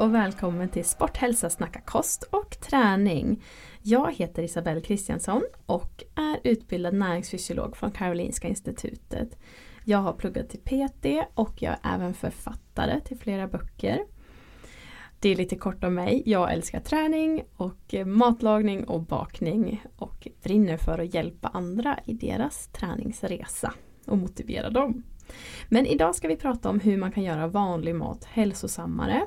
och välkommen till Sporthälsa snacka kost och träning. Jag heter Isabelle Kristiansson och är utbildad näringsfysiolog från Karolinska institutet. Jag har pluggat till PT och jag är även författare till flera böcker. Det är lite kort om mig. Jag älskar träning och matlagning och bakning och brinner för att hjälpa andra i deras träningsresa och motivera dem. Men idag ska vi prata om hur man kan göra vanlig mat hälsosammare.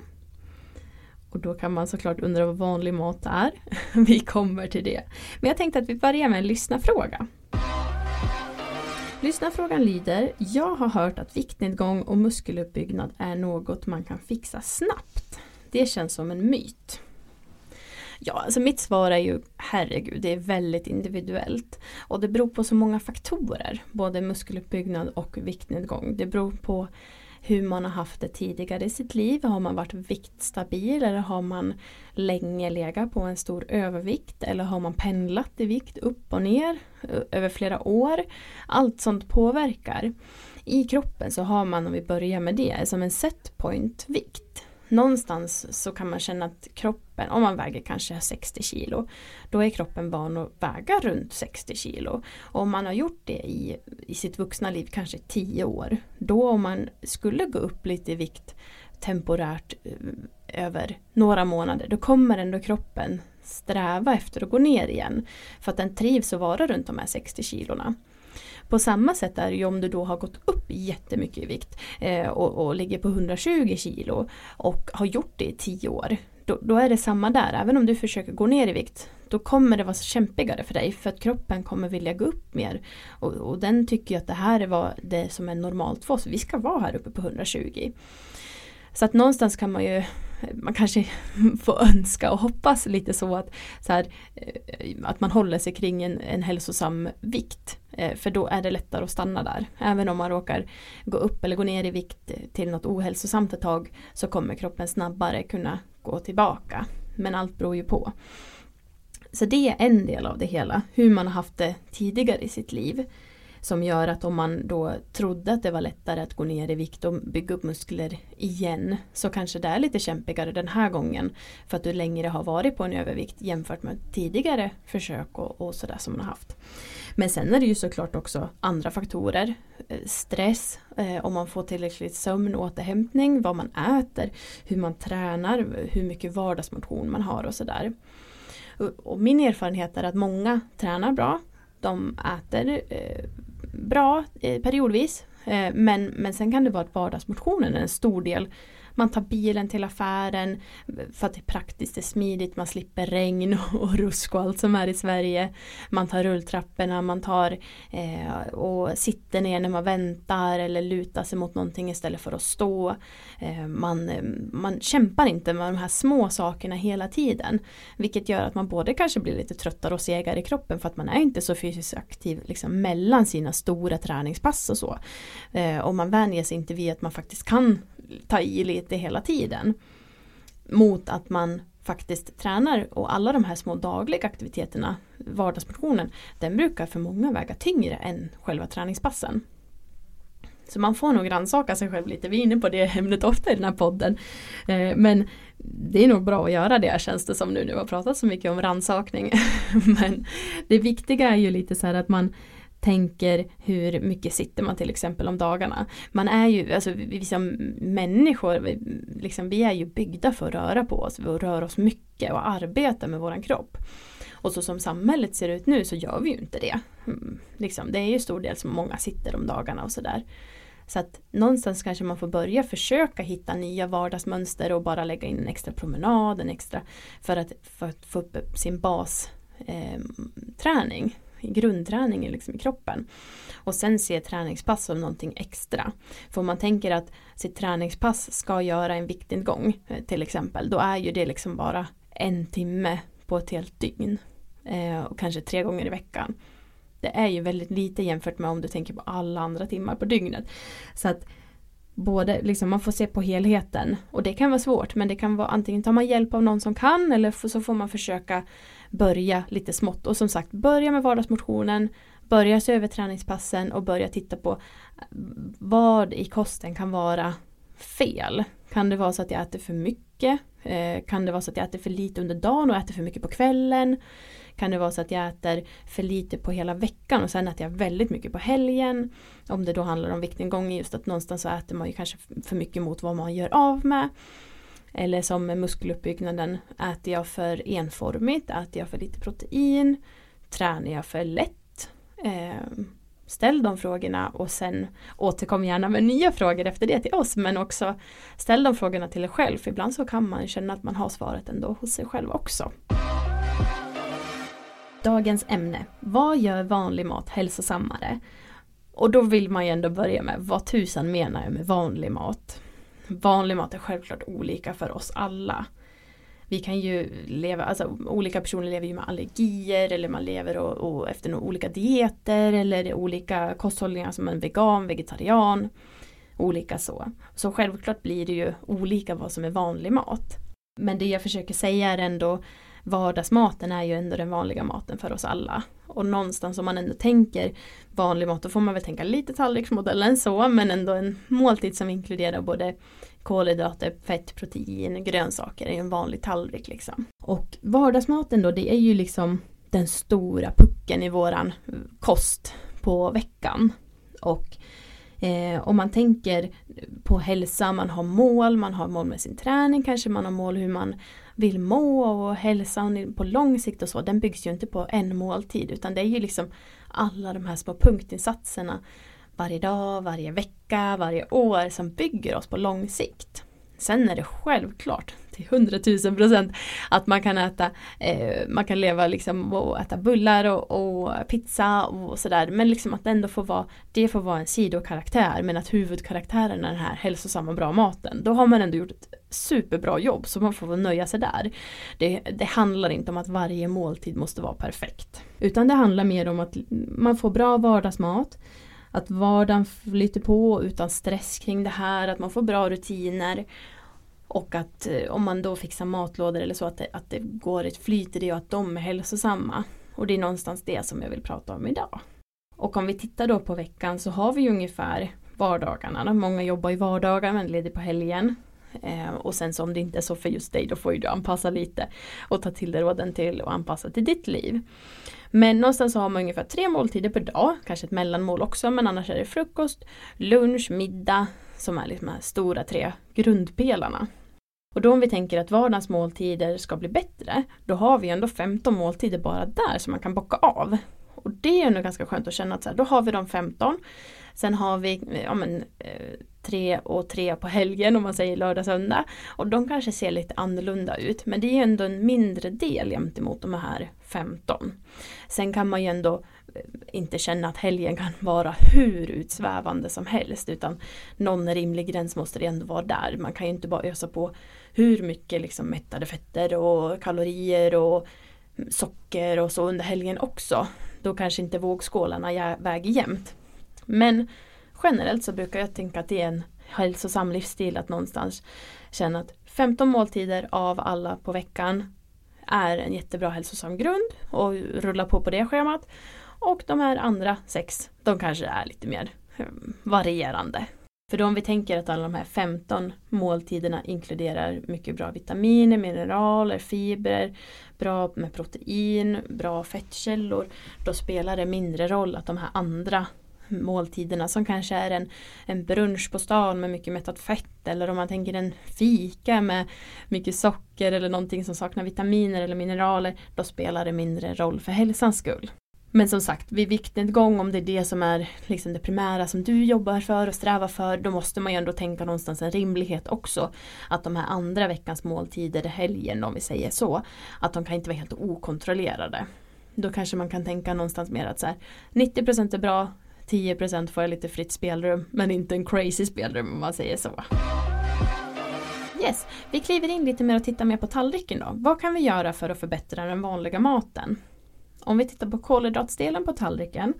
Och då kan man såklart undra vad vanlig mat är. Vi kommer till det. Men jag tänkte att vi börjar med en lyssnarfråga. Lyssnarfrågan lyder Jag har hört att viktnedgång och muskeluppbyggnad är något man kan fixa snabbt. Det känns som en myt. Ja, alltså mitt svar är ju herregud, det är väldigt individuellt. Och det beror på så många faktorer, både muskeluppbyggnad och viktnedgång. Det beror på hur man har haft det tidigare i sitt liv. Har man varit viktstabil eller har man länge legat på en stor övervikt eller har man pendlat i vikt upp och ner över flera år. Allt sånt påverkar. I kroppen så har man, om vi börjar med det, som en setpoint vikt någonstans så kan man känna att kroppen, om man väger kanske 60 kilo, då är kroppen van att väga runt 60 kilo. Och om man har gjort det i, i sitt vuxna liv, kanske 10 år, då om man skulle gå upp lite i vikt temporärt eh, över några månader, då kommer ändå kroppen sträva efter att gå ner igen. För att den trivs att vara runt de här 60 kilona. På samma sätt är det ju om du då har gått upp jättemycket i vikt eh, och, och ligger på 120 kilo och har gjort det i 10 år. Då, då, är det samma där, även om du försöker gå ner i vikt då kommer det vara kämpigare för dig för att kroppen kommer vilja gå upp mer. Och, och den tycker att det här är det som är normalt för oss, vi ska vara här uppe på 120. Så att någonstans kan man ju man kanske får önska och hoppas lite så att, så här, eh, att man håller sig kring en, en hälsosam vikt. Eh, för då är det lättare att stanna där. Även om man råkar gå upp eller gå ner i vikt till något ohälsosamt ett tag så kommer kroppen snabbare kunna gå tillbaka. Men allt beror ju på. Så det är en del av det hela, hur man har haft det tidigare i sitt liv. Som gör att om man då trodde att det var lättare att gå ner i vikt och bygga upp muskler igen så kanske det är lite kämpigare den här gången för att du längre har varit på en övervikt jämfört med tidigare försök och, och sådär som man har haft. Men sen är det ju såklart också andra faktorer. Eh, stress, eh, om man får tillräckligt sömn och återhämtning, vad man äter, hur man tränar, hur mycket vardagsmotion man har och sådär. Och min erfarenhet är att många tränar bra, de äter eh, bra eh, periodvis. Eh, men, men sen kan det vara att vardagsmotionen är en stor del man tar bilen till affären för att det är praktiskt, det är smidigt, man slipper regn och rusk och allt som är i Sverige. Man tar rulltrapporna, man tar eh, och sitter ner när man väntar eller lutar sig mot någonting istället för att stå. Eh, man, man kämpar inte med de här små sakerna hela tiden. Vilket gör att man både kanske blir lite tröttare och segare i kroppen för att man är inte så fysiskt aktiv liksom, mellan sina stora träningspass och så. Eh, och man vänjer sig inte vid att man faktiskt kan ta i lite hela tiden. Mot att man faktiskt tränar och alla de här små dagliga aktiviteterna, vardagsmotionen, den brukar för många väga tyngre än själva träningspassen. Så man får nog rannsaka sig själv lite, vi är inne på det ämnet ofta i den här podden. Eh, men det är nog bra att göra det känns det som nu, när vi har pratat så mycket om rannsakning. Men det viktiga är ju lite så här att man tänker hur mycket sitter man till exempel om dagarna. Man är ju, alltså vi som människor, vi, liksom, vi är ju byggda för att röra på oss, och röra oss mycket och arbeta med våran kropp. Och så som samhället ser ut nu så gör vi ju inte det. Mm, liksom, det är ju stor del som många sitter om dagarna och sådär. Så att någonstans kanske man får börja försöka hitta nya vardagsmönster och bara lägga in en extra promenad, en extra för att, för att få upp sin basträning. Eh, grundträningen liksom i kroppen. Och sen se träningspass som någonting extra. För om man tänker att sitt träningspass ska göra en viktnedgång eh, till exempel, då är ju det liksom bara en timme på ett helt dygn. Eh, och kanske tre gånger i veckan. Det är ju väldigt lite jämfört med om du tänker på alla andra timmar på dygnet. Så att både, liksom, man får se på helheten och det kan vara svårt men det kan vara antingen tar man hjälp av någon som kan eller så får man försöka börja lite smått och som sagt börja med vardagsmotionen börja se över träningspassen och börja titta på vad i kosten kan vara fel. Kan det vara så att jag äter för mycket? Eh, kan det vara så att jag äter för lite under dagen och äter för mycket på kvällen? Kan det vara så att jag äter för lite på hela veckan och sen äter jag väldigt mycket på helgen? Om det då handlar om viktnedgång just att någonstans så äter man ju kanske för mycket mot vad man gör av med. Eller som med muskeluppbyggnaden, äter jag för enformigt? Äter jag för lite protein? Tränar jag för lätt? Eh, ställ de frågorna och sen återkom gärna med nya frågor efter det till oss men också ställ de frågorna till er själv för ibland så kan man känna att man har svaret ändå hos sig själv också. Dagens ämne. Vad gör vanlig mat hälsosammare? Och då vill man ju ändå börja med vad tusan menar jag med vanlig mat? Vanlig mat är självklart olika för oss alla. Vi kan ju leva, alltså olika personer lever ju med allergier eller man lever och, och efter olika dieter eller olika kosthållningar som en vegan, vegetarian. Olika så. Så självklart blir det ju olika vad som är vanlig mat. Men det jag försöker säga är ändå vardagsmaten är ju ändå den vanliga maten för oss alla. Och någonstans om man ändå tänker vanlig mat då får man väl tänka lite tallriksmodellen så men ändå en måltid som inkluderar både kolhydrater, fett, protein, grönsaker i en vanlig tallrik liksom. Och vardagsmaten då det är ju liksom den stora pucken i våran kost på veckan. Och eh, om man tänker på hälsa, man har mål, man har mål med sin träning, kanske man har mål hur man vill må och hälsan på lång sikt och så, den byggs ju inte på en måltid utan det är ju liksom alla de här små punktinsatserna varje dag, varje vecka, varje år som bygger oss på lång sikt. Sen är det självklart till hundratusen procent att man kan äta, eh, man kan leva liksom och äta bullar och, och pizza och sådär. Men liksom att det ändå får vara, det får vara en sidokaraktär men att huvudkaraktären är den här hälsosamma bra maten. Då har man ändå gjort ett superbra jobb så man får nöja sig där. Det, det handlar inte om att varje måltid måste vara perfekt. Utan det handlar mer om att man får bra vardagsmat att vardagen flyter på utan stress kring det här, att man får bra rutiner och att eh, om man då fixar matlådor eller så att det, att det går ett flyt i det och att de är hälsosamma. Och det är någonstans det som jag vill prata om idag. Och om vi tittar då på veckan så har vi ungefär vardagarna. Många jobbar i vardagar men leder på helgen. Eh, och sen så om det inte är så för just dig då får ju du anpassa lite och ta till dig råden till och anpassa till ditt liv. Men någonstans så har man ungefär tre måltider per dag, kanske ett mellanmål också men annars är det frukost, lunch, middag som är liksom de här stora tre grundpelarna. Och då om vi tänker att vardagens måltider ska bli bättre, då har vi ändå 15 måltider bara där som man kan bocka av. Och det är nog ganska skönt att känna att så här, då har vi de 15. Sen har vi ja, men, eh, tre och tre på helgen om man säger lördag söndag. Och de kanske ser lite annorlunda ut men det är ändå en mindre del gentemot de här 15. Sen kan man ju ändå eh, inte känna att helgen kan vara hur utsvävande som helst utan någon rimlig gräns måste det ändå vara där. Man kan ju inte bara ösa på hur mycket liksom mättade fetter och kalorier och socker och så under helgen också. Då kanske inte vågskålarna väger jämnt. Men generellt så brukar jag tänka att det är en hälsosam livsstil att någonstans känna att 15 måltider av alla på veckan är en jättebra hälsosam grund och rulla på på det schemat. Och de här andra sex, de kanske är lite mer ehm, varierande. För då om vi tänker att alla de här 15 måltiderna inkluderar mycket bra vitaminer, mineraler, fibrer, bra med protein, bra fettkällor. Då spelar det mindre roll att de här andra måltiderna som kanske är en, en brunch på stan med mycket mättat fett eller om man tänker en fika med mycket socker eller någonting som saknar vitaminer eller mineraler då spelar det mindre roll för hälsans skull. Men som sagt, vid viktnedgång om det är det som är liksom det primära som du jobbar för och strävar för då måste man ju ändå tänka någonstans en rimlighet också. Att de här andra veckans måltider, helgen om vi säger så, att de kan inte vara helt okontrollerade. Då kanske man kan tänka någonstans mer att så här, 90% är bra, 10% får jag lite fritt spelrum men inte en crazy spelrum om man säger så. Yes, vi kliver in lite mer och tittar mer på tallriken då. Vad kan vi göra för att förbättra den vanliga maten? Om vi tittar på kolhydratsdelen på tallriken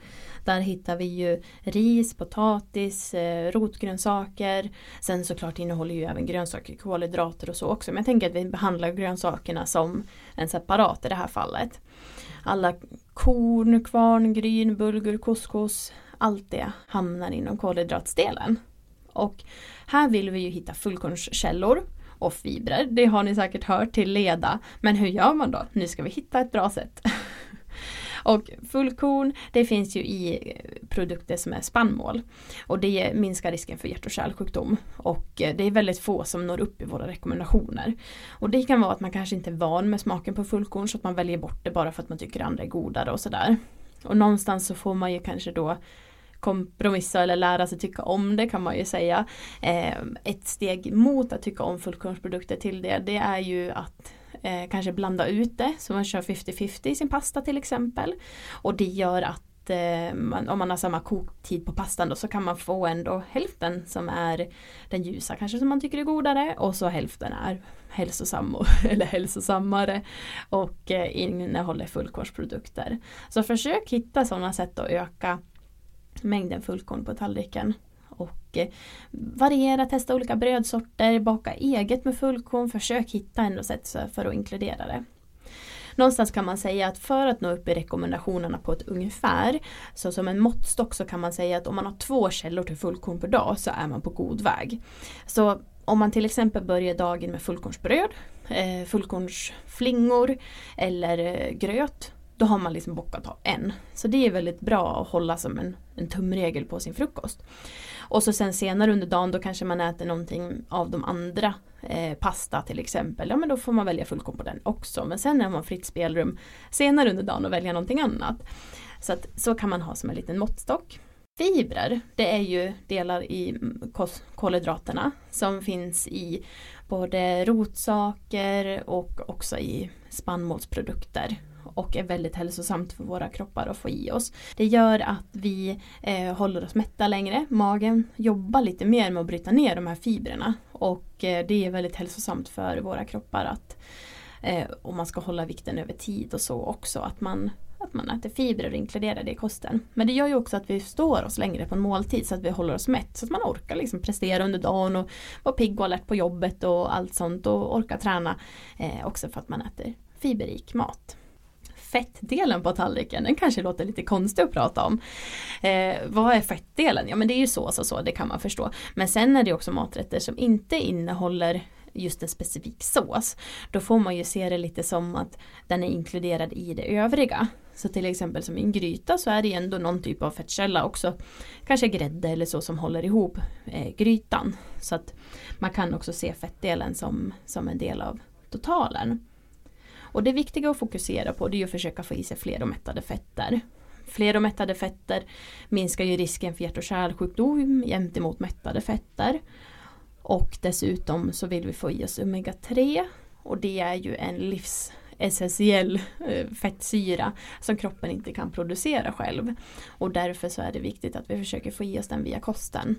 Där hittar vi ju ris, potatis, eh, rotgrönsaker Sen såklart innehåller ju även grönsaker kolhydrater och så också men jag tänker att vi behandlar grönsakerna som en separat i det här fallet Alla korn, kvarn, gryn, bulgur, couscous allt det hamnar inom kolhydratsdelen. Och här vill vi ju hitta fullkornskällor och fibrer. Det har ni säkert hört till leda. Men hur gör man då? Nu ska vi hitta ett bra sätt. Och fullkorn det finns ju i produkter som är spannmål. Och det minskar risken för hjärt och kärlsjukdom. Och eh, det är väldigt få som når upp i våra rekommendationer. Och det kan vara att man kanske inte är van med smaken på fullkorn så att man väljer bort det bara för att man tycker andra är godare och sådär. Och någonstans så får man ju kanske då kompromissa eller lära sig tycka om det kan man ju säga. Eh, ett steg mot att tycka om fullkornsprodukter till det, det är ju att eh, kanske blanda ut det så man kör 50-50 i sin pasta till exempel. Och det gör att eh, man, om man har samma koktid på pastan då så kan man få ändå hälften som är den ljusa kanske som man tycker är godare och så hälften är hälsosam eller hälsosammare och eh, innehåller fullkornsprodukter. Så försök hitta sådana sätt att öka mängden fullkorn på tallriken. Och eh, variera, testa olika brödsorter, baka eget med fullkorn, försök hitta ändå sätt för att inkludera det. Någonstans kan man säga att för att nå upp i rekommendationerna på ett ungefär, så som en måttstock så kan man säga att om man har två källor till fullkorn per dag så är man på god väg. Så om man till exempel börjar dagen med fullkornsbröd, eh, fullkornsflingor eller eh, gröt då har man liksom bockat av en. Så det är väldigt bra att hålla som en, en tumregel på sin frukost. Och så sen senare under dagen då kanske man äter någonting av de andra eh, pasta till exempel. Ja men då får man välja fullkorn på den också. Men sen har man fritt spelrum senare under dagen och välja någonting annat. Så att, så kan man ha som en liten måttstock. Fibrer, det är ju delar i mm, kolhydraterna som finns i både rotsaker och också i spannmålsprodukter och är väldigt hälsosamt för våra kroppar att få i oss. Det gör att vi eh, håller oss mätta längre. Magen jobbar lite mer med att bryta ner de här fibrerna och eh, det är väldigt hälsosamt för våra kroppar att eh, om man ska hålla vikten över tid och så också att man att man äter fibrer och inkluderar det i kosten. Men det gör ju också att vi står oss längre på en måltid så att vi håller oss mätt. Så att man orkar liksom prestera under dagen och vara pigg och alert på jobbet och allt sånt och orka träna. Eh, också för att man äter fiberrik mat fettdelen på tallriken, den kanske låter lite konstig att prata om. Eh, vad är fettdelen? Ja men det är ju sås och så, det kan man förstå. Men sen är det också maträtter som inte innehåller just en specifik sås. Då får man ju se det lite som att den är inkluderad i det övriga. Så till exempel som i en gryta så är det ändå någon typ av fettkälla också. Kanske grädde eller så som håller ihop eh, grytan. Så att man kan också se fettdelen som, som en del av totalen. Och det viktiga att fokusera på det är att försöka få i sig fler och mättade fetter. Fler och mättade fetter minskar ju risken för hjärt och kärlsjukdom gentemot mättade fetter. Och dessutom så vill vi få i oss omega-3 och det är ju en livsessentiell essentiell fettsyra som kroppen inte kan producera själv. Och därför så är det viktigt att vi försöker få i oss den via kosten.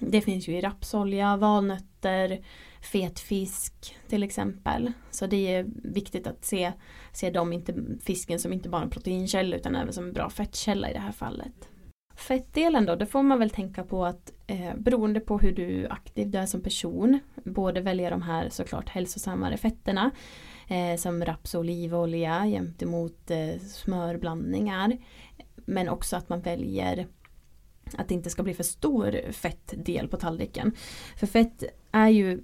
Det finns ju i rapsolja, valnötter, fet fisk till exempel. Så det är viktigt att se, se dem, inte, fisken som inte bara en proteinkälla utan även som en bra fettkälla i det här fallet. Fettdelen då, det får man väl tänka på att eh, beroende på hur du aktiv du är som person, både välja de här såklart hälsosammare fetterna eh, som raps och olivolja jämte mot eh, smörblandningar. Men också att man väljer att det inte ska bli för stor fettdel på tallriken. För fett är ju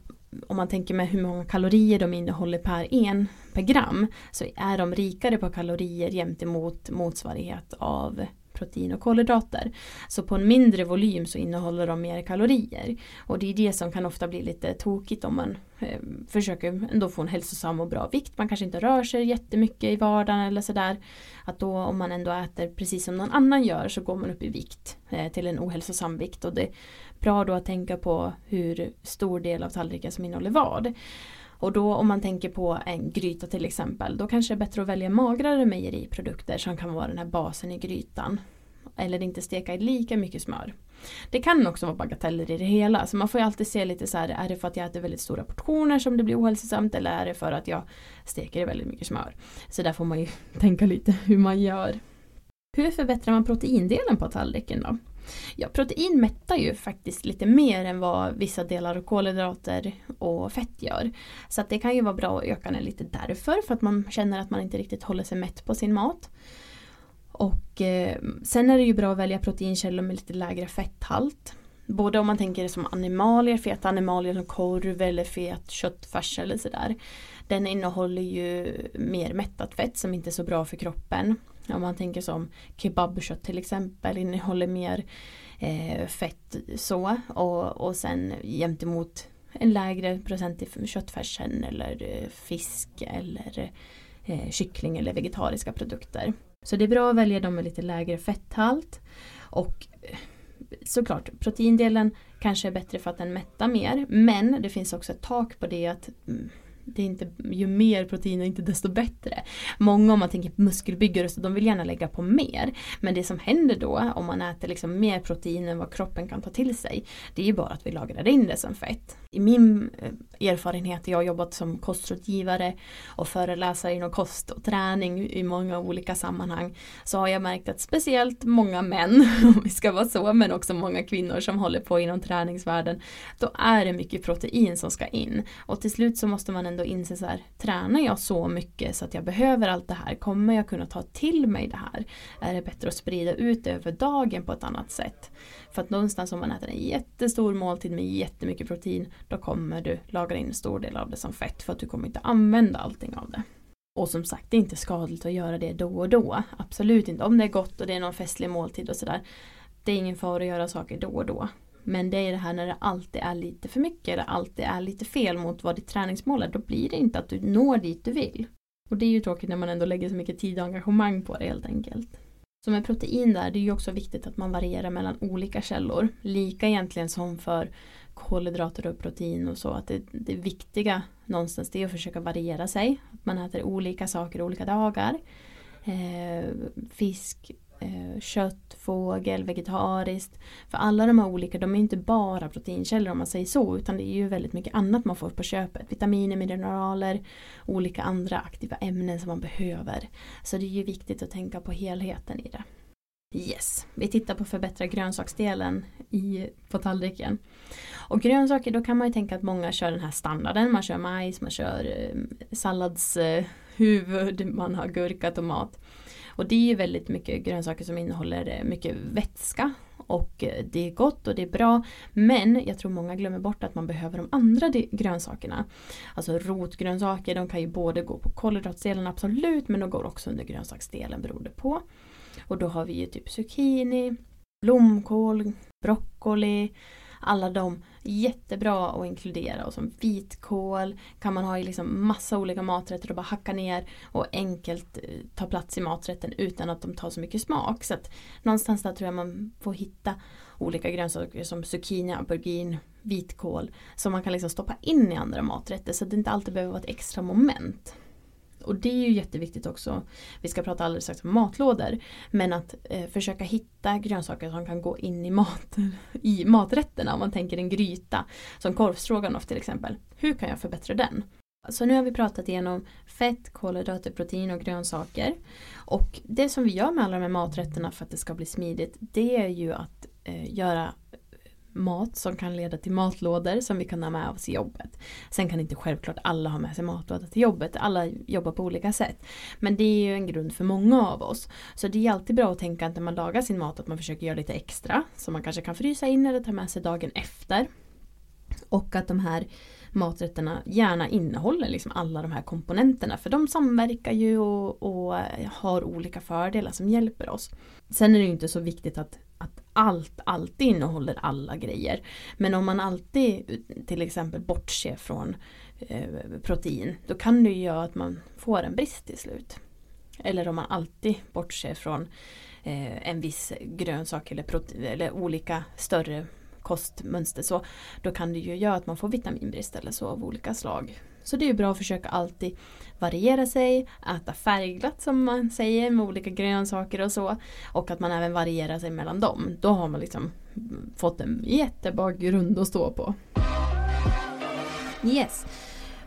om man tänker med hur många kalorier de innehåller per en per gram så är de rikare på kalorier gentemot motsvarighet av protein och kolhydrater. Så på en mindre volym så innehåller de mer kalorier. Och det är det som kan ofta bli lite tokigt om man eh, försöker ändå få en hälsosam och bra vikt. Man kanske inte rör sig jättemycket i vardagen eller sådär. Att då om man ändå äter precis som någon annan gör så går man upp i vikt eh, till en ohälsosam vikt. Och det bra då att tänka på hur stor del av tallriken som innehåller vad. Och då om man tänker på en gryta till exempel, då kanske det är bättre att välja magrare mejeriprodukter som kan vara den här basen i grytan. Eller inte steka i lika mycket smör. Det kan också vara bagateller i det hela, så man får ju alltid se lite så här, är det för att jag äter väldigt stora portioner som det blir ohälsosamt eller är det för att jag steker i väldigt mycket smör? Så där får man ju tänka lite hur man gör. Hur förbättrar man proteindelen på tallriken då? Ja, protein mättar ju faktiskt lite mer än vad vissa delar av kolhydrater och fett gör. Så att det kan ju vara bra att öka den lite därför, för att man känner att man inte riktigt håller sig mätt på sin mat. Och eh, sen är det ju bra att välja proteinkällor med lite lägre fetthalt. Både om man tänker som animalier, feta animalier som korv eller fet köttfärs eller sådär. Den innehåller ju mer mättat fett som inte är så bra för kroppen. Om man tänker som kebabkött till exempel innehåller mer eh, fett så. Och, och sen gentemot en lägre procent i köttfärsen eller eh, fisk eller eh, kyckling eller vegetariska produkter. Så det är bra att välja dem med lite lägre fetthalt. Och eh, såklart proteindelen kanske är bättre för att den mättar mer. Men det finns också ett tak på det att mm, det är inte, ju mer proteiner inte desto bättre. Många om man tänker muskelbyggare så de vill gärna lägga på mer. Men det som händer då om man äter liksom mer protein än vad kroppen kan ta till sig. Det är ju bara att vi lagrar in det som fett. I min eh, erfarenhet, jag har jobbat som kostrådgivare och föreläsare inom kost och träning i många olika sammanhang. Så har jag märkt att speciellt många män, om vi ska vara så, men också många kvinnor som håller på inom träningsvärlden. Då är det mycket protein som ska in. Och till slut så måste man ändå inse så här, tränar jag så mycket så att jag behöver allt det här? Kommer jag kunna ta till mig det här? Är det bättre att sprida ut det över dagen på ett annat sätt? För att någonstans om man äter en jättestor måltid med jättemycket protein då kommer du lagra in en stor del av det som fett för att du kommer inte använda allting av det. Och som sagt, det är inte skadligt att göra det då och då. Absolut inte. Om det är gott och det är någon festlig måltid och sådär. Det är ingen fara att göra saker då och då. Men det är det här när det alltid är lite för mycket eller alltid är lite fel mot vad ditt träningsmål är. Då blir det inte att du når dit du vill. Och det är ju tråkigt när man ändå lägger så mycket tid och engagemang på det helt enkelt. Så med protein där, det är ju också viktigt att man varierar mellan olika källor. Lika egentligen som för kolhydrater och protein och så. Att det, det viktiga någonstans det är att försöka variera sig. Att man äter olika saker olika dagar. Eh, fisk, Eh, kött, fågel, vegetariskt. För alla de här olika, de är inte bara proteinkällor om man säger så, utan det är ju väldigt mycket annat man får på köpet. Vitaminer, mineraler, olika andra aktiva ämnen som man behöver. Så det är ju viktigt att tänka på helheten i det. Yes, vi tittar på förbättra grönsaksdelen i, på tallriken. Och grönsaker, då kan man ju tänka att många kör den här standarden. Man kör majs, man kör eh, salladshuvud, eh, man har gurka, tomat. Och det är ju väldigt mycket grönsaker som innehåller eh, mycket vätska. Och eh, det är gott och det är bra. Men jag tror många glömmer bort att man behöver de andra grönsakerna. Alltså rotgrönsaker, de kan ju både gå på kolhydratsdelen absolut men de går också under grönsaksdelen beroende på. Och då har vi ju typ zucchini, blomkål, broccoli, alla de jättebra att inkludera och som vitkål kan man ha i liksom massa olika maträtter och bara hacka ner och enkelt eh, ta plats i maträtten utan att de tar så mycket smak. Så att någonstans där tror jag man får hitta olika grönsaker som zucchini, aubergine, vitkål som man kan liksom stoppa in i andra maträtter så att det inte alltid behöver vara ett extra moment. Och det är ju jätteviktigt också. Vi ska prata alldeles strax om matlådor. Men att eh, försöka hitta grönsaker som kan gå in i, mat, i maträtterna. Om man tänker en gryta. Som korvstroganoff till exempel. Hur kan jag förbättra den? Så nu har vi pratat igenom fett, kolhydrater, protein och grönsaker. Och det som vi gör med alla de här maträtterna för att det ska bli smidigt. Det är ju att eh, göra mat som kan leda till matlådor som vi kan ha med oss i jobbet. Sen kan inte självklart alla ha med sig matlåda till jobbet, alla jobbar på olika sätt. Men det är ju en grund för många av oss. Så det är alltid bra att tänka att när man lagar sin mat att man försöker göra lite extra som man kanske kan frysa in eller ta med sig dagen efter. Och att de här maträtterna gärna innehåller liksom alla de här komponenterna för de samverkar ju och, och har olika fördelar som hjälper oss. Sen är det ju inte så viktigt att att allt alltid innehåller alla grejer. Men om man alltid till exempel bortser från eh, protein då kan det ju göra att man får en brist till slut. Eller om man alltid bortser från eh, en viss grönsak eller, protein, eller olika större kostmönster så då kan det ju göra att man får vitaminbrist eller så av olika slag. Så det är bra att försöka alltid variera sig, äta färgglatt som man säger med olika grönsaker och så. Och att man även varierar sig mellan dem. Då har man liksom fått en jättebra grund att stå på. Yes.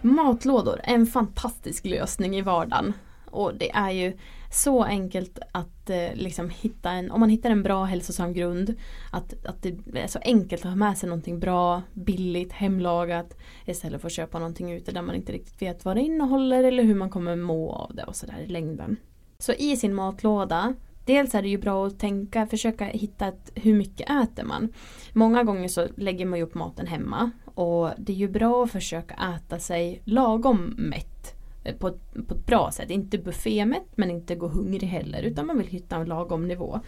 Matlådor, en fantastisk lösning i vardagen. Och det är ju så enkelt att eh, liksom hitta en, om man hittar en bra hälsosam grund. Att, att det är så enkelt att ha med sig någonting bra, billigt, hemlagat. Istället för att köpa någonting ute där man inte riktigt vet vad det innehåller eller hur man kommer må av det och sådär i längden. Så i sin matlåda Dels är det ju bra att tänka, försöka hitta ett, hur mycket äter man. Många gånger så lägger man ju upp maten hemma och det är ju bra att försöka äta sig lagom mätt på ett, på ett bra sätt. Inte buffémätt men inte gå hungrig heller utan man vill hitta en lagom nivå.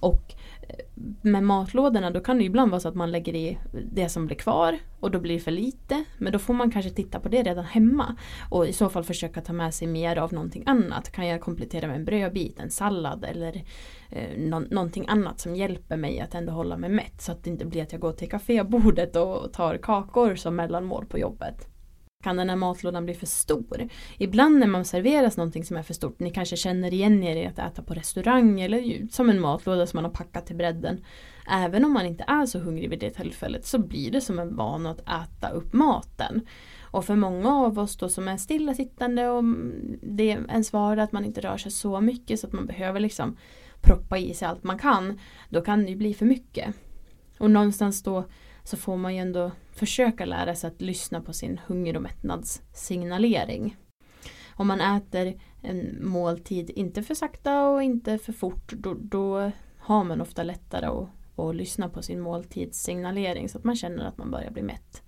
Och eh, med matlådorna då kan det ibland vara så att man lägger i det som blir kvar och då blir det för lite. Men då får man kanske titta på det redan hemma och i så fall försöka ta med sig mer av någonting annat. Kan jag komplettera med en brödbit, en sallad eller eh, nå någonting annat som hjälper mig att ändå hålla mig mätt så att det inte blir att jag går till kafébordet och tar kakor som mellanmål på jobbet kan den här matlådan bli för stor. Ibland när man serveras någonting som är för stort, ni kanske känner igen er i att äta på restaurang eller som en matlåda som man har packat till bredden. Även om man inte är så hungrig vid det tillfället så blir det som en vana att äta upp maten. Och för många av oss då som är stillasittande och det är ens vardag att man inte rör sig så mycket så att man behöver liksom proppa i sig allt man kan. Då kan det ju bli för mycket. Och någonstans då så får man ju ändå försöka lära sig att lyssna på sin hunger och mättnadssignalering. Om man äter en måltid inte för sakta och inte för fort då, då har man ofta lättare att, att lyssna på sin måltidssignalering så att man känner att man börjar bli mätt.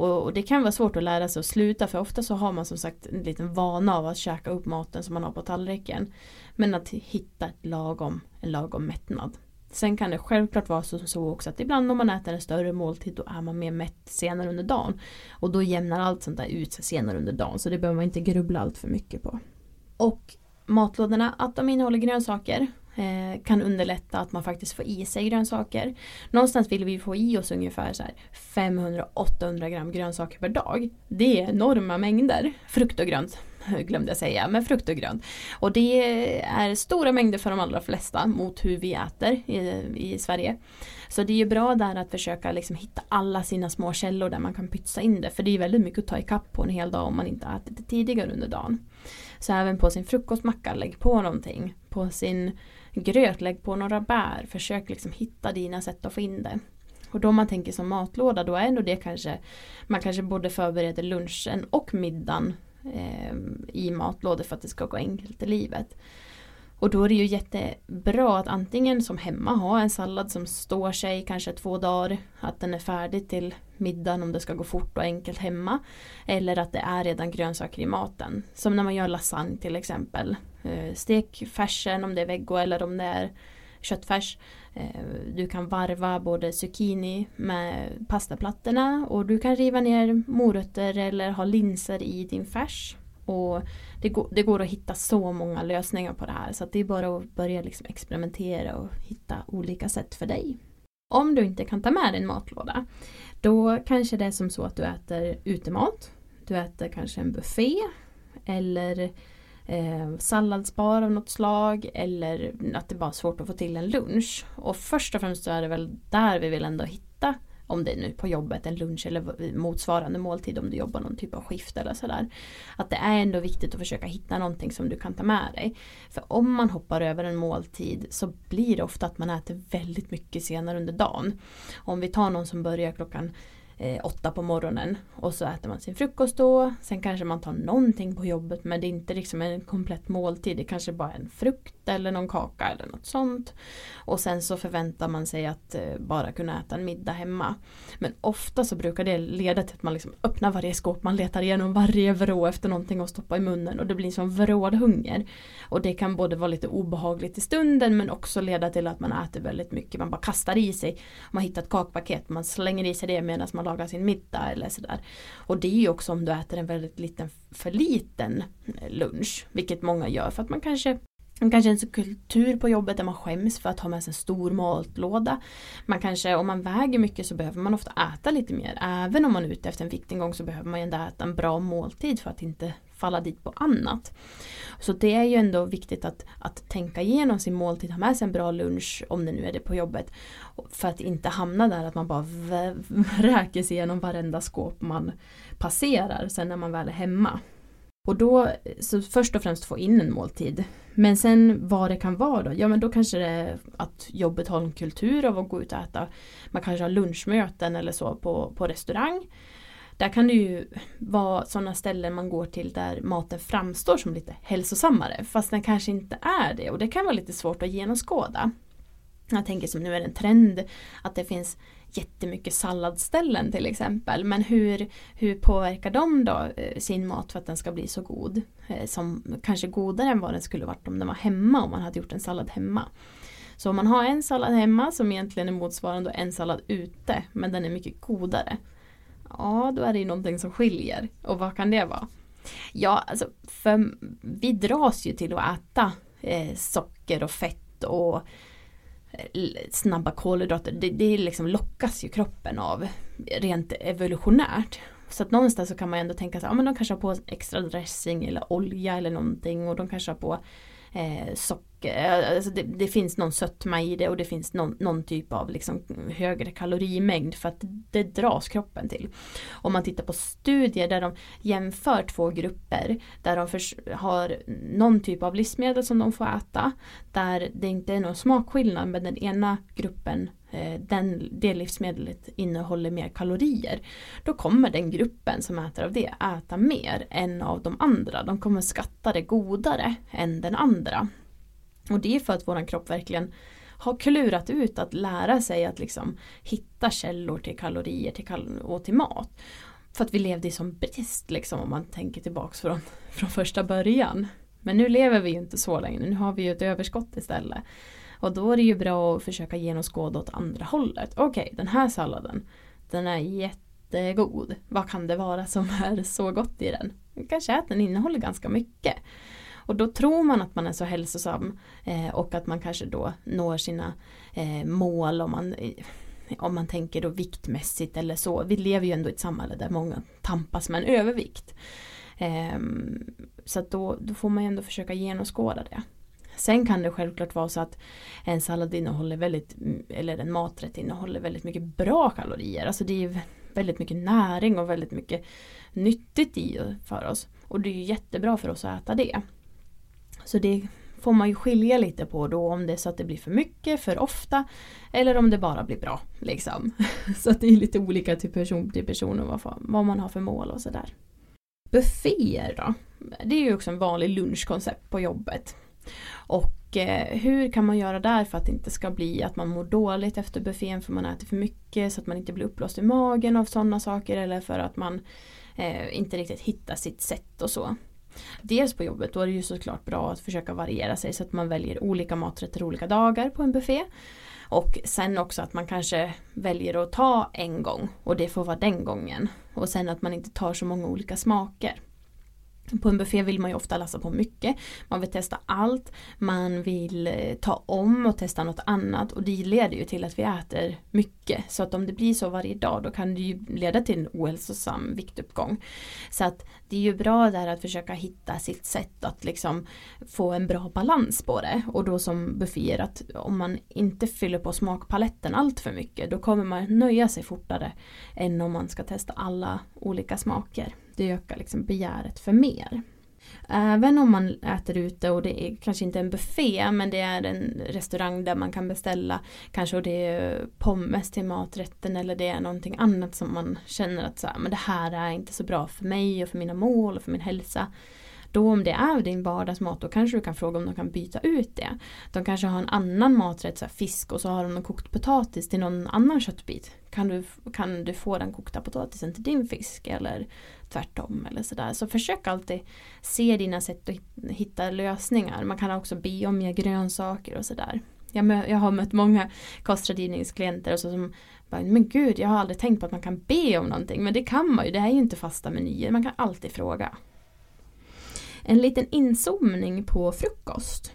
Och, och, det kan vara svårt att lära sig att sluta för ofta så har man som sagt en liten vana av att käka upp maten som man har på tallriken. Men att hitta ett lagom, en lagom mättnad. Sen kan det självklart vara så, så också att ibland om man äter en större måltid då är man mer mätt senare under dagen. Och då jämnar allt sånt där ut sig senare under dagen så det behöver man inte grubbla allt för mycket på. Och matlådorna, att de innehåller grönsaker eh, kan underlätta att man faktiskt får i sig grönsaker. Någonstans vill vi få i oss ungefär 500-800 gram grönsaker per dag. Det är enorma mängder frukt och grönt glömde jag säga, men frukt och grönt. Och det är stora mängder för de allra flesta mot hur vi äter i, i Sverige. Så det är ju bra där att försöka liksom hitta alla sina små källor där man kan pytsa in det. För det är väldigt mycket att ta ikapp på en hel dag om man inte ätit det tidigare under dagen. Så även på sin frukostmacka, lägg på någonting. På sin gröt, lägg på några bär. Försök liksom hitta dina sätt att få in det. Och då man tänker som matlåda då är nog det kanske Man kanske både förbereder lunchen och middagen eh, i matlådor för att det ska gå enkelt i livet. Och då är det ju jättebra att antingen som hemma ha en sallad som står sig kanske två dagar. Att den är färdig till middagen om det ska gå fort och enkelt hemma. Eller att det är redan grönsaker i maten. Som när man gör lasagne till exempel. Eh, stek färsen om det är vego eller om det är köttfärs. Eh, du kan varva både zucchini med pastaplattorna och du kan riva ner morötter eller ha linser i din färs. Och det, går, det går att hitta så många lösningar på det här så det är bara att börja liksom experimentera och hitta olika sätt för dig. Om du inte kan ta med din matlåda då kanske det är som så att du äter utemat. Du äter kanske en buffé eller eh, salladsbar av något slag eller att det bara är svårt att få till en lunch. Och först och främst så är det väl där vi vill ändå hitta om det är nu på jobbet, en lunch eller motsvarande måltid om du jobbar någon typ av skift eller sådär. Att det är ändå viktigt att försöka hitta någonting som du kan ta med dig. För om man hoppar över en måltid så blir det ofta att man äter väldigt mycket senare under dagen. Om vi tar någon som börjar klockan eh, åtta på morgonen och så äter man sin frukost då. Sen kanske man tar någonting på jobbet men det är inte liksom en komplett måltid. Det kanske bara är en frukt eller någon kaka eller något sånt. Och sen så förväntar man sig att eh, bara kunna äta en middag hemma. Men ofta så brukar det leda till att man liksom öppnar varje skåp, man letar igenom varje vrå efter någonting att stoppa i munnen och det blir som vrålhunger. Och det kan både vara lite obehagligt i stunden men också leda till att man äter väldigt mycket. Man bara kastar i sig, man hittar ett kakpaket, man slänger i sig det medan man laga sin middag eller sådär. Och det är ju också om du äter en väldigt liten, för liten eh, lunch. Vilket många gör för att man kanske Kanske en kultur på jobbet där man skäms för att ha med sig en stor matlåda. Man kanske, om man väger mycket så behöver man ofta äta lite mer. Även om man är ute efter en viktnedgång så behöver man ändå äta en bra måltid för att inte falla dit på annat. Så det är ju ändå viktigt att, att tänka igenom sin måltid, ha med sig en bra lunch om det nu är det på jobbet. För att inte hamna där att man bara räker sig igenom varenda skåp man passerar sen när man väl är hemma. Och då, så först och främst få in en måltid. Men sen vad det kan vara då? Ja men då kanske det är att jobbet har en kultur av att gå ut och äta. Man kanske har lunchmöten eller så på, på restaurang där kan det ju vara sådana ställen man går till där maten framstår som lite hälsosammare fast den kanske inte är det och det kan vara lite svårt att genomskåda. Jag tänker som nu är det en trend att det finns jättemycket salladsställen till exempel. Men hur, hur påverkar de då eh, sin mat för att den ska bli så god? Eh, som kanske godare än vad den skulle varit om den var hemma, om man hade gjort en sallad hemma. Så om man har en sallad hemma som egentligen är motsvarande en sallad ute, men den är mycket godare. Ja, då är det ju någonting som skiljer. Och vad kan det vara? Ja, alltså, för vi dras ju till att äta eh, socker och fett och eh, snabba kolhydrater, det, det liksom lockas ju kroppen av rent evolutionärt. Så att någonstans så kan man ändå tänka sig, ja men de kanske har på extra dressing eller olja eller någonting och de kanske har på eh, socker, alltså det, det, finns någon sötma i det och det finns någon, någon, typ av liksom högre kalorimängd för att det dras kroppen till. Om man tittar på studier där de jämför två grupper där de för, har någon typ av livsmedel som de får äta där det inte är någon smakskillnad men den ena gruppen eh, den, det livsmedlet innehåller mer kalorier. Då kommer den gruppen som äter av det äta mer än av de andra. De kommer skatta det godare än den andra. Och det är för att våran kropp verkligen har klurat ut att lära sig att liksom hitta källor till kalorier till kal och till mat. För att vi levde i sån brist liksom om man tänker tillbaks från, från första början. Men nu lever vi ju inte så länge, nu har vi ju ett överskott istället. Och då är det ju bra att försöka genomskåda åt andra hållet. Okej, okay, den här salladen, den är jättegod. Vad kan det vara som är så gott i den? Kanske att den innehåller ganska mycket. Och då tror man att man är så hälsosam eh, och att man kanske då når sina eh, mål om man, eh, om man tänker då viktmässigt eller så. Vi lever ju ändå i ett samhälle där många tampas med en övervikt. Ehm, så att då, då får man ju ändå försöka genomskåda det. Sen kan det självklart vara så att en sallad innehåller väldigt, eller en maträtt innehåller väldigt mycket bra kalorier. Alltså det är väldigt mycket näring och väldigt mycket nyttigt i för oss. Och det är ju jättebra för oss att äta det. Så det får man ju skilja lite på då om det är så att det blir för mycket, för ofta eller om det bara blir bra. Liksom. Så att det är lite olika till person till person och vad, vad man har för mål och sådär. Bufféer då? Det är ju också en vanlig lunchkoncept på jobbet. Och eh, hur kan man göra där för att det inte ska bli att man mår dåligt efter buffén för man äter för mycket så att man inte blir uppblåst i magen av sådana saker eller för att man eh, inte riktigt hittar sitt sätt och så. Dels på jobbet, då är det ju såklart bra att försöka variera sig så att man väljer olika maträtter olika dagar på en buffé. Och sen också att man kanske väljer att ta en gång och det får vara den gången. Och sen att man inte tar så många olika smaker. På en buffé vill man ju ofta lassa på mycket. Man vill testa allt. Man vill eh, ta om och testa något annat och det leder ju till att vi äter mycket. Så att om det blir så varje dag då kan det ju leda till en ohälsosam viktuppgång. Så att det är ju bra där att försöka hitta sitt sätt att liksom få en bra balans på det. Och då som bufféer att om man inte fyller på smakpaletten allt för mycket då kommer man nöja sig fortare än om man ska testa alla olika smaker det ökar liksom begäret för mer. Även om man äter ute och det är kanske inte en buffé men det är en restaurang där man kan beställa kanske och det är pommes till maträtten eller det är någonting annat som man känner att så här, men det här är inte så bra för mig och för mina mål och för min hälsa. Då om det är din vardagsmat då kanske du kan fråga om de kan byta ut det. De kanske har en annan maträtt, så fisk och så har de en kokt potatis till någon annan köttbit. Kan du, kan du få den kokta potatisen till din fisk eller tvärtom eller sådär. Så försök alltid se dina sätt att hitta lösningar. Man kan också be om mer grönsaker och sådär. Jag, jag har mött många kostrådgivningsklienter och så som bara, men gud jag har aldrig tänkt på att man kan be om någonting. Men det kan man ju, det är ju inte fasta menyer. Man kan alltid fråga. En liten inzoomning på frukost.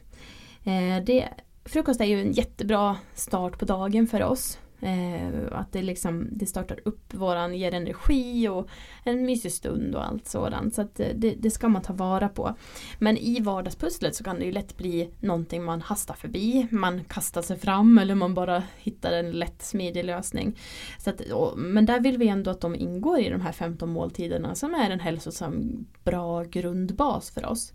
Eh, det, frukost är ju en jättebra start på dagen för oss. Eh, att det, liksom, det startar upp våran, ger energi och en mysig stund och allt sådant. Så att eh, det, det, ska man ta vara på. Men i vardagspusslet så kan det ju lätt bli någonting man hastar förbi. Man kastar sig fram eller man bara hittar en lätt smidig lösning. Så att, och, men där vill vi ändå att de ingår i de här 15 måltiderna som är en hälsosam bra grundbas för oss.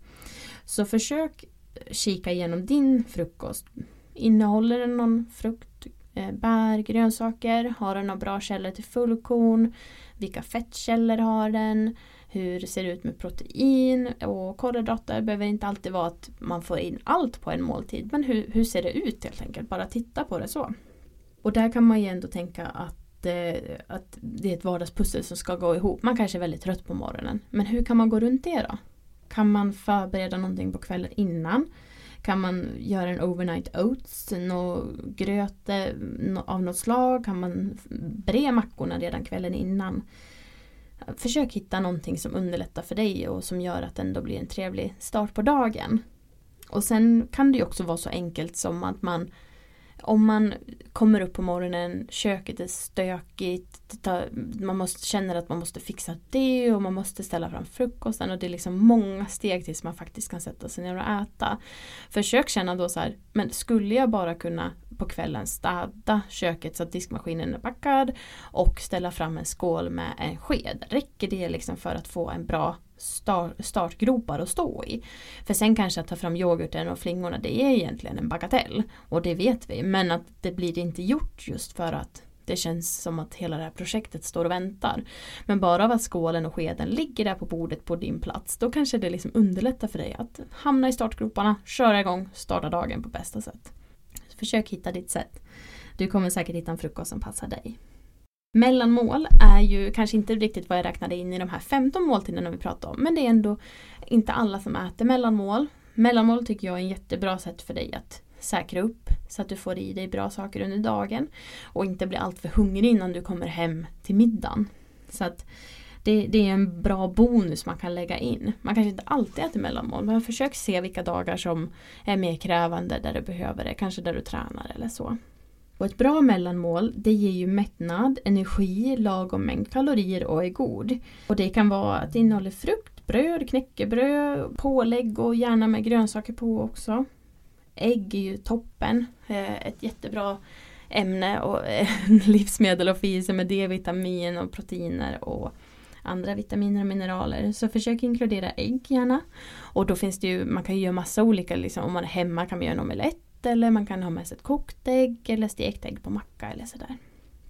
Så försök kika igenom din frukost. Innehåller den någon frukt, Eh, bär, grönsaker, har den några bra källor till fullkorn, Vilka fettkällor har den? Hur ser det ut med protein och kolhydrater? behöver inte alltid vara att man får in allt på en måltid. Men hur, hur ser det ut helt enkelt? Bara titta på det så. Och där kan man ju ändå tänka att, eh, att det är ett vardagspussel som ska gå ihop. Man kanske är väldigt trött på morgonen. Men hur kan man gå runt det då? Kan man förbereda någonting på kvällen innan? Kan man göra en overnight oats, något gröte av något slag? Kan man bre mackorna redan kvällen innan? Försök hitta någonting som underlättar för dig och som gör att det ändå blir en trevlig start på dagen. Och sen kan det ju också vara så enkelt som att man om man kommer upp på morgonen, köket är stökigt, man måste, känner att man måste fixa det och man måste ställa fram frukosten och det är liksom många steg tills man faktiskt kan sätta sig ner och äta. Försök känna då så här, men skulle jag bara kunna på kvällen städa köket så att diskmaskinen är packad och ställa fram en skål med en sked. Räcker det liksom för att få en bra start, startgropar att stå i. För sen kanske att ta fram yoghurten och flingorna det är egentligen en bagatell. Och det vet vi. Men att det blir inte gjort just för att det känns som att hela det här projektet står och väntar. Men bara av att skålen och skeden ligger där på bordet på din plats då kanske det liksom underlättar för dig att hamna i startgroparna, köra igång, starta dagen på bästa sätt. Försök hitta ditt sätt. Du kommer säkert hitta en frukost som passar dig. Mellanmål är ju kanske inte riktigt vad jag räknade in i de här 15 måltiderna vi pratade om. Men det är ändå inte alla som äter mellanmål. Mellanmål tycker jag är ett jättebra sätt för dig att säkra upp så att du får i dig bra saker under dagen. Och inte blir alltför hungrig innan du kommer hem till middagen. Så att det, det, är en bra bonus man kan lägga in. Man kanske inte alltid äter mellanmål men försök se vilka dagar som är mer krävande där du behöver det. Kanske där du tränar eller så. Och ett bra mellanmål det ger ju mättnad, energi, lagom mängd kalorier och är god. Och det kan vara att det innehåller frukt, bröd, knäckebröd, pålägg och gärna med grönsaker på också. Ägg är ju toppen, eh, ett jättebra ämne och eh, livsmedel att få i sig med D-vitamin och proteiner och andra vitaminer och mineraler. Så försök inkludera ägg gärna. Och då finns det ju, man kan ju göra massa olika, liksom, om man är hemma kan man göra en omelett eller man kan ha med sig ett kokt ägg eller stekt ägg på macka eller sådär.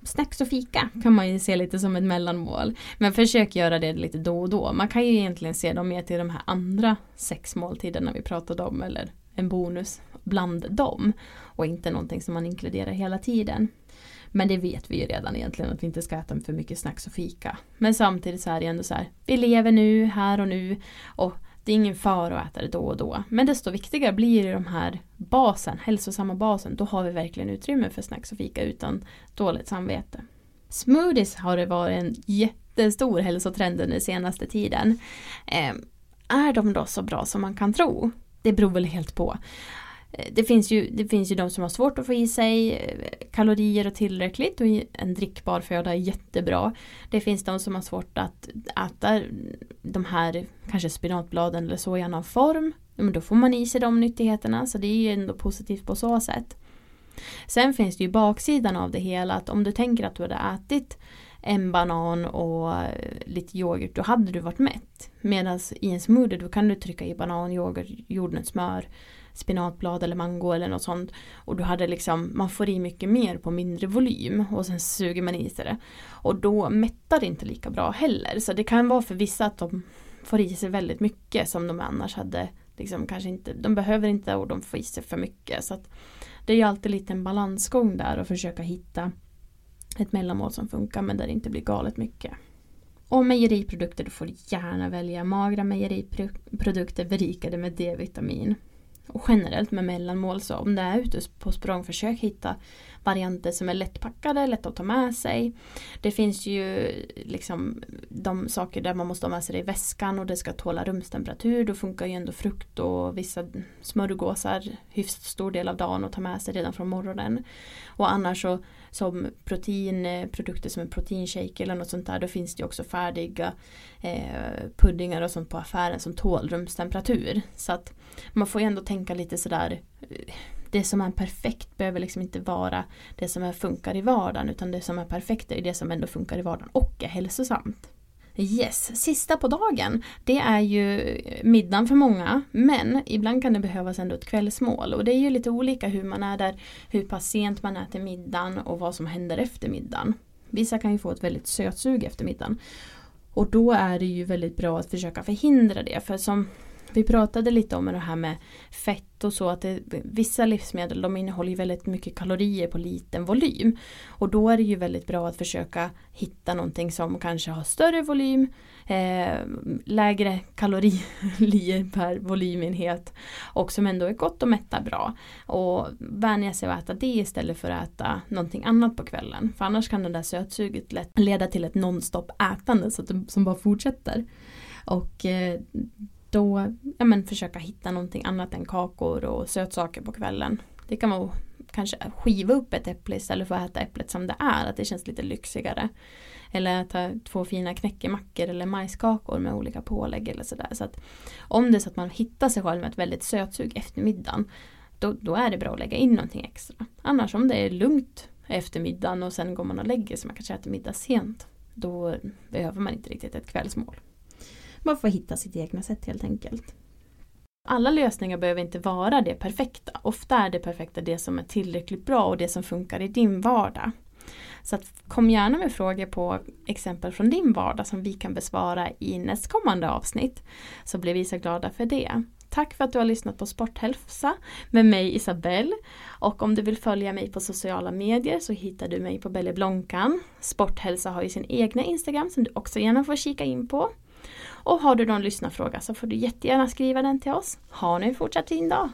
Snacks och fika kan man ju se lite som ett mellanmål. Men försök göra det lite då och då. Man kan ju egentligen se dem mer till de här andra sex måltiderna vi pratade om eller en bonus bland dem. Och inte någonting som man inkluderar hela tiden. Men det vet vi ju redan egentligen att vi inte ska äta för mycket snacks och fika. Men samtidigt så är det ändå så här, vi lever nu, här och nu. Och det är ingen fara att äta det då och då. Men desto viktigare blir det de här basen, hälsosamma basen. Då har vi verkligen utrymme för snacks och fika utan dåligt samvete. Smoothies har det varit en jättestor hälsotrend under senaste tiden. Eh, är de då så bra som man kan tro? Det beror väl helt på. Eh, det finns, ju, det finns ju de som har svårt att få i sig eh, kalorier och tillräckligt och en drickbar föda är jättebra. Det finns de som har svårt att äta de här kanske spinatbladen eller så i annan form. Men då får man i sig de nyttigheterna så det är ju ändå positivt på så sätt. Sen finns det ju baksidan av det hela att om du tänker att du hade ätit en banan och eh, lite yoghurt då hade du varit mätt. Medan i en smoothie då kan du trycka i banan, yoghurt, jordnötssmör spinatblad eller mango eller något sånt. Och du hade liksom, man får i mycket mer på mindre volym och sen suger man i sig det. Och då mättar det inte lika bra heller. Så det kan vara för vissa att de får i sig väldigt mycket som de annars hade liksom kanske inte, de behöver inte och de får i sig för mycket. Så att det är ju alltid lite en balansgång där och försöka hitta ett mellanmål som funkar men där det inte blir galet mycket. Och mejeriprodukter, du får gärna välja magra mejeriprodukter berikade med D-vitamin och generellt med mellanmål så om det är ute på språng försök hitta varianter som är lättpackade, lätta att ta med sig. Det finns ju liksom de saker där man måste ha med sig det i väskan och det ska tåla rumstemperatur. Då funkar ju ändå frukt och vissa smörgåsar hyfsat stor del av dagen att ta med sig redan från morgonen. Och annars så som proteinprodukter eh, som en proteinshake eller något sånt där. Då finns det också färdiga eh, puddingar och sånt på affären som tål rumstemperatur. Så att man får ju ändå tänka lite sådär eh, det som är perfekt behöver liksom inte vara det som funkar i vardagen utan det som är perfekt är det som ändå funkar i vardagen och är hälsosamt. Yes, sista på dagen. Det är ju middagen för många men ibland kan det behövas ändå ett kvällsmål och det är ju lite olika hur man är där, hur pass sent man äter middagen och vad som händer efter middagen. Vissa kan ju få ett väldigt sötsug efter middagen. Och då är det ju väldigt bra att försöka förhindra det. För som vi pratade lite om det här med fett och så att det, vissa livsmedel de innehåller väldigt mycket kalorier på liten volym. Och då är det ju väldigt bra att försöka hitta någonting som kanske har större volym, eh, lägre kalorier per volymenhet och som ändå är gott och mättar bra. Och vänja sig att äta det istället för att äta någonting annat på kvällen. För annars kan det där sötsuget lätt leda till ett nonstop ätande så att det, som bara fortsätter. Och eh, då ja, men, försöka hitta någonting annat än kakor och sötsaker på kvällen. Det kan vara kanske skiva upp ett äpple istället för att äta äpplet som det är, att det känns lite lyxigare. Eller äta två fina knäckemackor eller majskakor med olika pålägg eller sådär. Så att om det är så att man hittar sig själv med ett väldigt sötsug efter middagen då, då är det bra att lägga in någonting extra. Annars om det är lugnt efter middagen och sen går man och lägger sig, man kanske äter middag sent. Då behöver man inte riktigt ett kvällsmål. Man får hitta sitt egna sätt helt enkelt. Alla lösningar behöver inte vara det perfekta. Ofta är det perfekta det som är tillräckligt bra och det som funkar i din vardag. Så att, kom gärna med frågor på exempel från din vardag som vi kan besvara i nästkommande avsnitt. Så blir vi så glada för det. Tack för att du har lyssnat på Sporthälsa med mig Isabelle. Och om du vill följa mig på sociala medier så hittar du mig på Belle Blonkan. Sporthälsa har ju sin egna Instagram som du också gärna får kika in på. Och har du någon lyssnarfråga så får du jättegärna skriva den till oss. Ha nu en fortsatt fin dag!